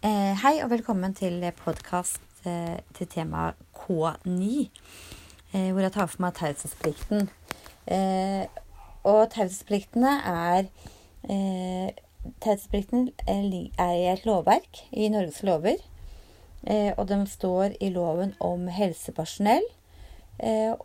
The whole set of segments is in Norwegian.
Eh, hei og velkommen til podkast eh, til tema K9, eh, hvor jeg tar for meg taushetsplikten. Og taushetspliktene er Taushetsplikten er i et lovverk i Norges lover. Og de står i loven om helsepersonell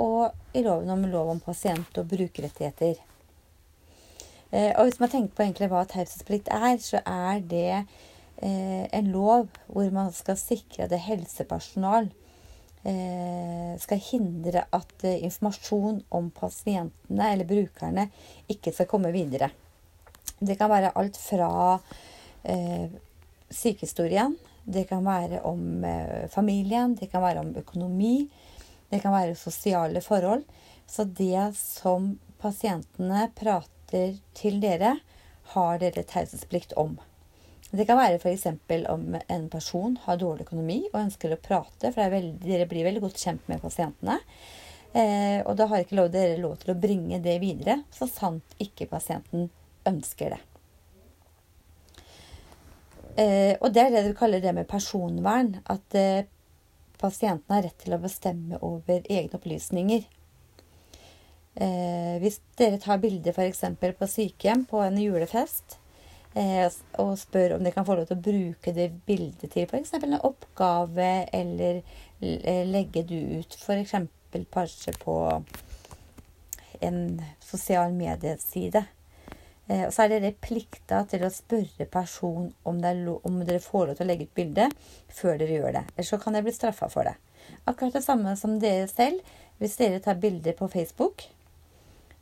og i loven om lov om pasient- og brukerrettigheter. og hvis man tenker på egentlig hva taushetsplikt er, så er det en lov hvor man skal sikre at helsepersonal eh, skal hindre at eh, informasjon om pasientene eller brukerne ikke skal komme videre. Det kan være alt fra eh, sykehistorien, det kan være om eh, familien, det kan være om økonomi, det kan være sosiale forhold. Så det som pasientene prater til dere, har dere taushetsplikt om. Det kan være f.eks. om en person har dårlig økonomi og ønsker å prate, for veldig, dere blir veldig godt kjent med pasientene. Eh, og da har ikke lov, dere lov til å bringe det videre, så sant ikke pasienten ønsker det. Eh, og det er det du kaller det med personvern. At eh, pasienten har rett til å bestemme over egne opplysninger. Eh, hvis dere tar bilde f.eks. på sykehjem på en julefest, og spør om de kan få lov til å bruke det bildet til f.eks. en oppgave, eller eh, legge det ut f.eks. kanskje på en sosial medieside. Eh, og så er dere plikta til å spørre personen om, om, dere får lov til å legge ut bilde før dere gjør det. Ellers så kan dere bli straffa for det. Akkurat det samme som dere selv. Hvis dere tar bilder på Facebook, Eh,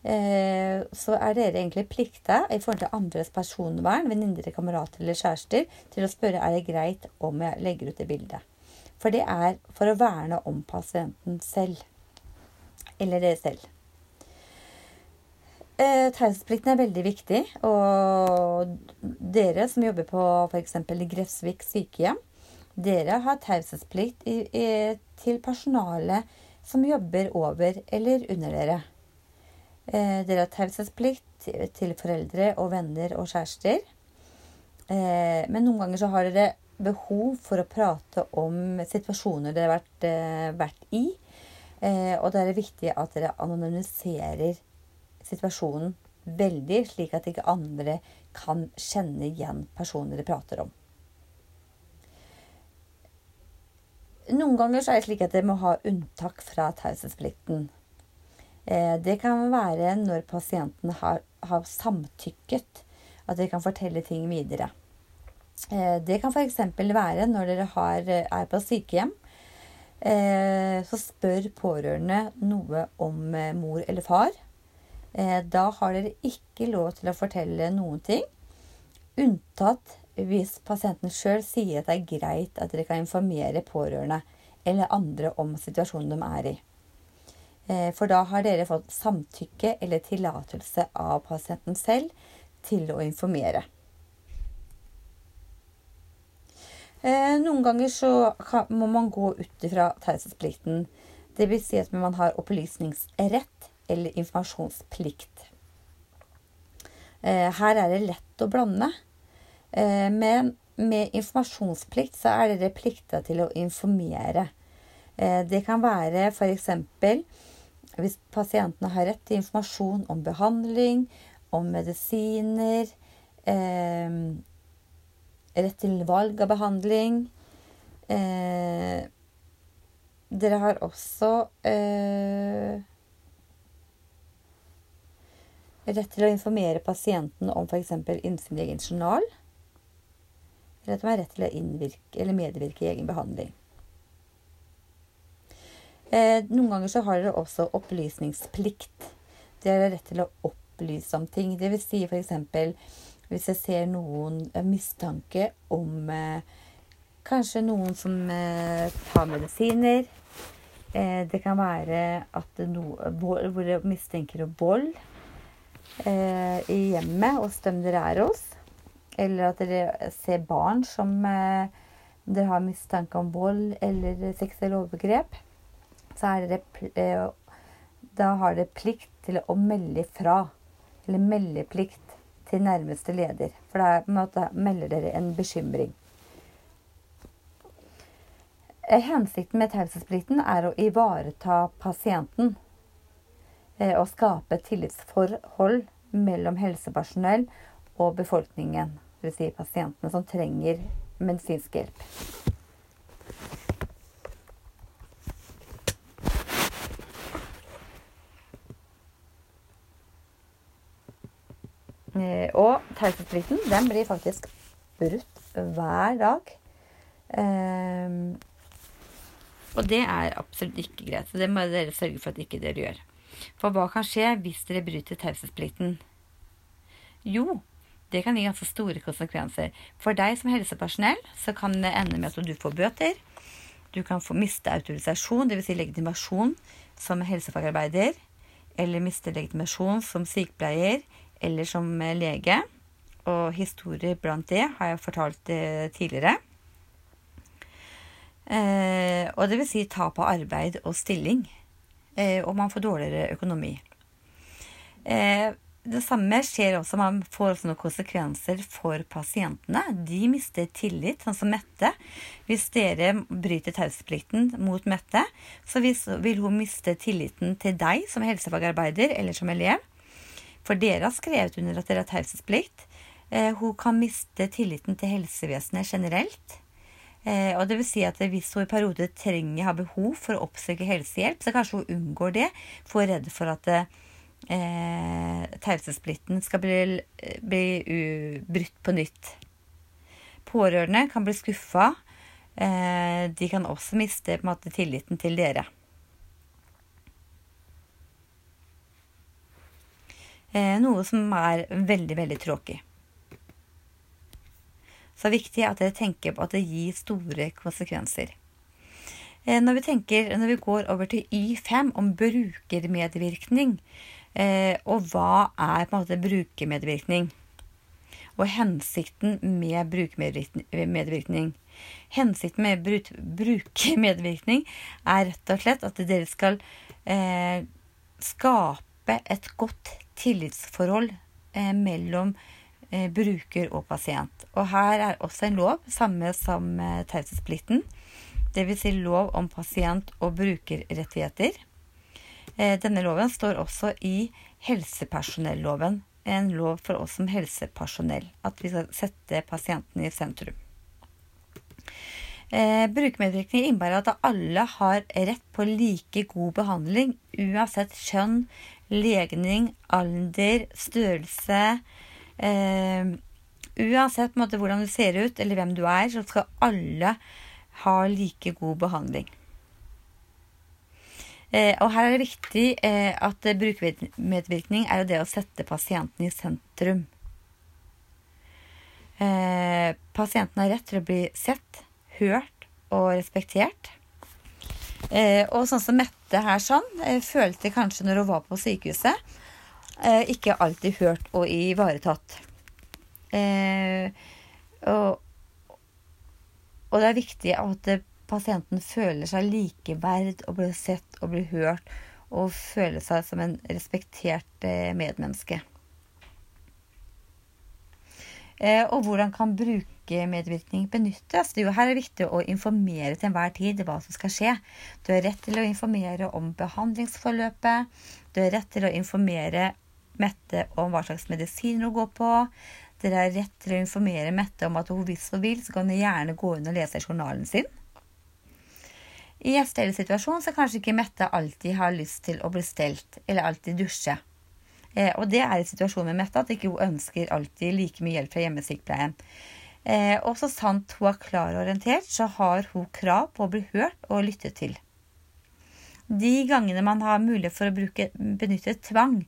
så er dere egentlig plikta i forhold til andres personvern, venninner, kamerater eller kjærester, til å spørre er det greit om jeg legger ut det bildet. For det er for å verne om pasienten selv. Eller dere selv. Eh, Taushetsplikten er veldig viktig. Og dere som jobber på f.eks. Grefsvik sykehjem, dere har taushetsplikt til personalet som jobber over eller under dere. Eh, dere har taushetsplikt til foreldre og venner og kjærester. Eh, men noen ganger så har dere behov for å prate om situasjoner dere har vært, eh, vært i. Og da er det viktig at dere anonymiserer situasjonen veldig, slik at ikke andre kan kjenne igjen personen dere prater om. Noen ganger så er det slik at dere må ha unntak fra taushetsplikten. Eh, det kan være når pasienten har, har samtykket, at dere kan fortelle ting videre. Eh, det kan f.eks. være når dere har, er på sykehjem. Eh, så spør pårørende noe om mor eller far. Da har dere ikke lov til å fortelle noen ting, unntatt hvis pasienten sjøl sier at det er greit at dere kan informere pårørende eller andre om situasjonen de er i. Eh, for da har dere fått samtykke eller tillatelse av pasienten selv til å informere. Eh, noen ganger så må man gå ut ifra taushetsplikten. Dvs. Si at man har opplysningsrett eller informasjonsplikt. Eh, her er det lett å blande. Men med informasjonsplikt så er dere plikta til å informere. Det kan være f.eks. Hvis pasientene har rett til informasjon om behandling, om medisiner, eh, rett til valg av behandling eh, Dere har også eh, rett til å informere pasienten om f.eks. innsyn i egen journal. Eller at de har rett til å medvirke i egen behandling. Eh, noen ganger så har dere også opplysningsplikt. Dere har rett til å opplyse om ting. Det vil si f.eks. hvis jeg ser noen eh, mistanke om eh, kanskje noen som eh, tar medisiner. Eh, det kan være at no, hvor dere mistenker vold eh, i hjemmet hos dem dere er hos. Eller at dere ser barn som dere har mistanke om vold eller seksuelle overgrep så er det eh, Da har dere plikt til å melde fra. Eller meldeplikt til nærmeste leder. For da melder dere en bekymring. hensikten med taushetsplikten er å ivareta pasienten eh, og skape tillitsforhold mellom helsepersonell og befolkningen, dvs. Si pasientene som trenger medisinsk hjelp. Og taushetsplikten den blir faktisk brutt hver dag. Um, og det er absolutt ikke greit. Så det må dere sørge for at ikke dere gjør. For hva kan skje hvis dere bryter taushetsplikten? Jo, det kan gi ganske store konsekvenser. For deg som helsepersonell så kan det ende med at du får bøter. Du kan få miste autorisasjon, dvs. Si legitimasjon som helsefagarbeider. Eller miste legitimasjon som sykepleier eller som lege. Og historier blant det har jeg fortalt eh, tidligere. Eh, og det vil si tap av arbeid og stilling. Eh, og man får dårligere økonomi. Eh, det samme skjer også, man får også noen konsekvenser for pasientene. De mister tillit, sånn som Mette. Hvis dere bryter taushetsplikten mot Mette, så vil hun miste tilliten til deg som helsefagarbeider eller som elev. For dere har skrevet under at dere har taushetsplikt. Eh, hun kan miste tilliten til helsevesenet generelt. Eh, og det vil si at hvis hun i perioder trenger, har behov for å oppsøke helsehjelp, så kanskje hun unngår det, for redd for at eh, taushetsplikten skal bli, bli brutt på nytt. Pårørende kan bli skuffa. Eh, de kan også miste måte, tilliten til dere. Noe som er veldig, veldig tråkig. Så det er viktig at dere tenker på at det gir store konsekvenser. Eh, når vi, tenker, når vi går over til Y5 om brukermedvirkning, eh, og hva er på en måte brukermedvirkning? Og hensikten med brukermedvirkning. Hensikten med brukermedvirkning er rett og slett at dere skal eh, skape et godt tillitsforhold eh, mellom eh, bruker og pasient. Og her er også en lov, samme som eh, taushetsplikten. Dvs. Si lov om pasient- og brukerrettigheter. Denne loven står også i helsepersonelloven. En lov for oss som helsepersonell. At vi skal sette pasienten i sentrum. Brukermedvirkning innebærer at alle har rett på like god behandling uansett kjønn, legning, alder, størrelse, Eh, uansett måte, hvordan du ser ut, eller hvem du er, så skal alle ha like god behandling. Eh, og her er det viktig eh, at brukermedvirkning er det å sette pasienten i sentrum. Eh, pasienten har rett til å bli sett, hørt og respektert. Eh, og sånn som Mette her sånn, Jeg følte kanskje når hun var på sykehuset, eh, ikke alltid hørt og ivaretatt. Eh, og, og, det er viktig at pasienten føler seg likeverd og blir sett og blir hørt og føler seg som en respektert eh, medmenneske. Eh, og hvordan kan brukermedvirkning benyttes? Jo, her er det viktig å informere til enhver tid hva som skal skje. Du har rett til å informere om behandlingsforløpet. Du har rett til å informere Mette om hva slags medisiner hun går på. Dere har rett til å informere Mette om at hun hvis hun vil, så kan hun gjerne gå inn og lese journalen sin. I en stellesituasjon så kanskje ikke Mette alltid har lyst til å bli stelt, eller alltid dusje. Eh, og det er i situasjonen med Mette at ikke hun ønsker alltid like mye hjelp fra hjemmesykepleien. Eh, og så sant hun er klar og orientert, så har hun krav på å bli hørt og lyttet til. De gangene man har mulighet for å bruke, benytte tvang,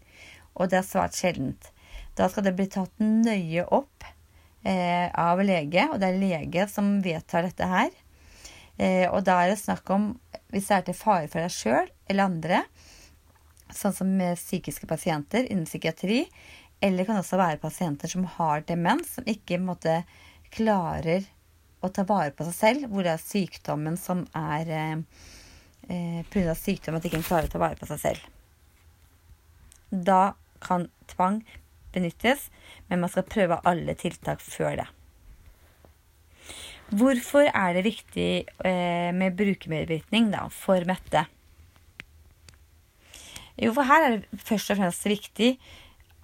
og det er svært sjeldent. Da skal det bli tatt nøye opp eh, av lege, og det er lege som vedtar dette her. Eh, og da er det snakk om, hvis det er til fare for deg sjøl eller andre, sånn som med psykiske pasienter innen psykiatri, eller det kan også være pasienter som har demens, som ikke måte, klarer å ta vare på seg selv, hvor det er sykdommen som er eh, eh, Pga. sykdom at de ikke klarer å ta vare på seg selv. Da kan tvang benyttes, men man skal prøve alle tiltak før det. Hvorfor er det viktig eh, med brukermedvirkning for Mette? Jo, for her er det først og fremst viktig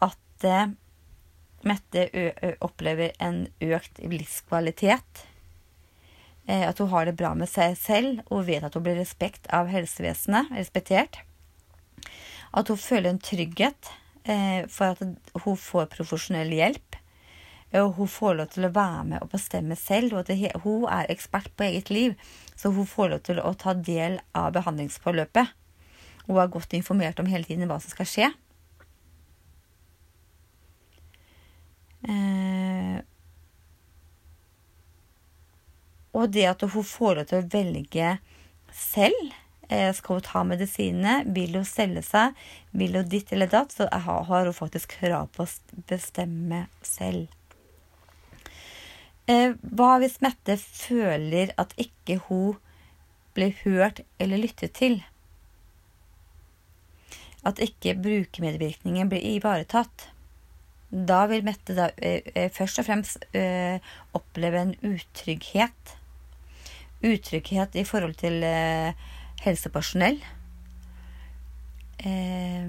at eh, Mette opplever en økt livskvalitet. Eh, at hun har det bra med seg selv og vet at hun blir respekt av helsevesenet, respektert. At hun føler en trygghet eh, for at hun får profesjonell hjelp. Og hun får lov til å være med og bestemme selv. og Hun er ekspert på eget liv, så hun får lov til å ta del av behandlingsforløpet. Hun er godt informert om hele tiden hva som skal skje. Eh, og det at hun får lov til å velge selv Eh, skal hun ta medisinene? Vil hun selge seg? Vil hun ditt eller datt? Så har hun faktisk krav på å bestemme selv. Eh, hva hvis Mette føler at ikke hun blir hørt eller lyttet til? At ikke brukermedvirkningen blir ivaretatt? Da vil Mette da, eh, først og fremst oppleve en utrygghet. Utrygghet i forhold til helsepersonell. Eh,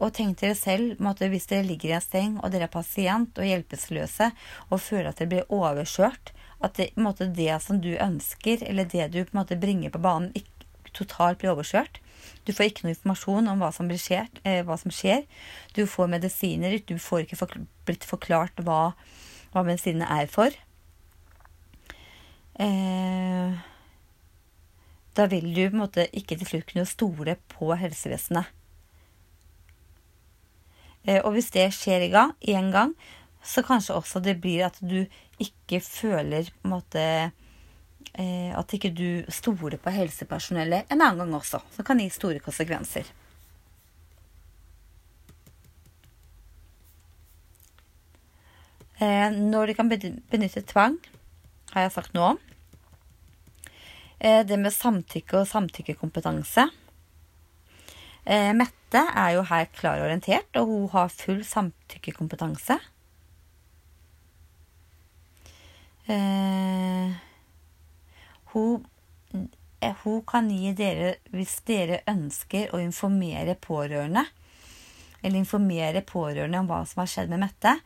og tenk dere selv måtte, hvis dere ligger i en seng og dere er pasient og hjelpeløse og føler at dere blir overkjørt, at det, måte, det som du ønsker, eller det du måte, bringer på banen, ikke, totalt blir overkjørt. Du får ikke noe informasjon om hva som, skjer, eh, hva som skjer. Du får medisiner, du får ikke forkl blitt forklart hva, hva medisinene er for. Eh, da vil du på en måte ikke til slutt kunne stole på helsevesenet. Eh, og hvis det skjer én gang, en gang, så kanskje også det blir at du ikke føler på en måte eh, At ikke du stoler på helsepersonellet en annen gang også. Som kan gi store konsekvenser. Eh, når de kan benytte tvang, har jeg sagt noe om. Eh, det med samtykke og samtykkekompetanse. Eh, Mette er jo her klarorientert, og hun har full samtykkekompetanse. Eh, hun, hun kan gi dere, hvis dere ønsker å informere pårørende, eller informere pårørende om hva som har skjedd med Mette,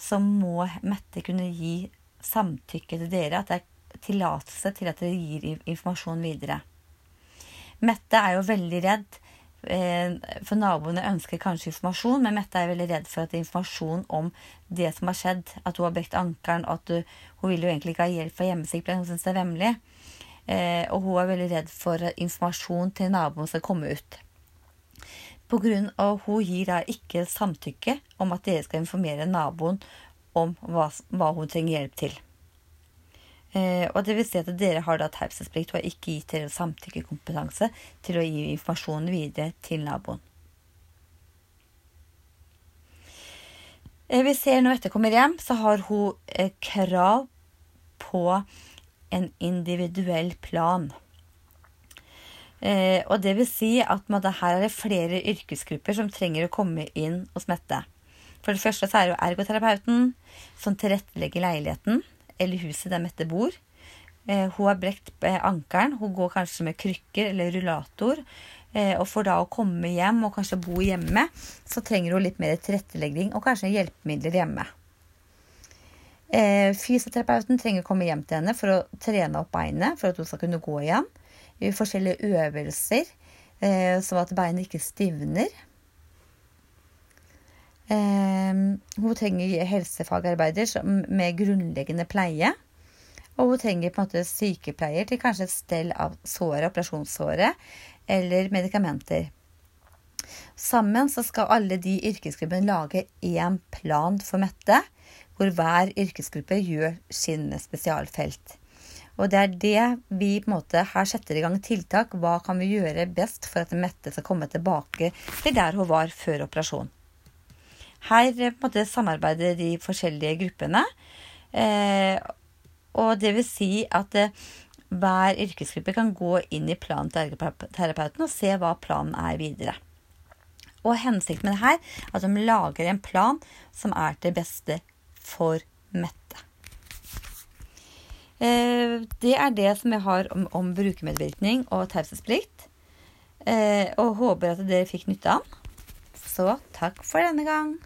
så må Mette kunne gi samtykke til dere. At det er tillatelse til at dere gir informasjon videre. Mette er jo veldig redd, eh, for naboene ønsker kanskje informasjon, men Mette er veldig redd for at informasjon om det som har skjedd, at hun har brekt ankelen, at hun vil jo egentlig ikke ha hjelp fra hjemmesykepleien, hun syns det er vemmelig. Eh, og hun er veldig redd for at informasjon til naboen skal komme ut. På grunn av Hun gir da ikke samtykke om at dere skal informere naboen om hva, hva hun trenger hjelp til. Eh, og det vil si at dere har da taushetsplikt og har ikke gitt dere samtykkekompetanse til å gi informasjonen videre til naboen. Eh, vi ser når dette kommer hjem, så har hun eh, krav på en individuell plan. Eh, og det vil si at måtte, her er det flere yrkesgrupper som trenger å komme inn hos Mette. For det første så er det jo ergoterapeuten som tilrettelegger leiligheten eller huset der Mette bor. Eh, hun har brekt ankelen. Hun går kanskje med krykker eller rullator. Eh, og for da å komme hjem og kanskje bo hjemme, så trenger hun litt mer tilrettelegging og kanskje hjelpemidler hjemme. Fysioterapeuten trenger å komme hjem til henne for å trene opp beinet for at hun skal kunne gå igjen. Forskjellige øvelser, sånn at beinet ikke stivner. Ehm, hun trenger helsefagarbeider med grunnleggende pleie. Og hun trenger på en måte sykepleier til kanskje et stell av såret, operasjonssåret, eller medikamenter. Sammen så skal alle de yrkesgruppene lage én plan for Mette, hvor hver yrkesgruppe gjør sin spesialfelt. Og det er det vi på en måte her setter i gang tiltak. Hva kan vi gjøre best for at Mette skal komme tilbake til der hun var før operasjonen? Her på en måte samarbeider de forskjellige gruppene. Eh, og det vil si at eh, hver yrkesgruppe kan gå inn i planen til ergoterapeuten og se hva planen er videre. Og hensikten med det her er at de lager en plan som er til beste for Mette. Eh, det er det som jeg har om, om brukermedvirkning og taushetsplikt. Eh, og håper at dere fikk nytte av den. Så takk for denne gang.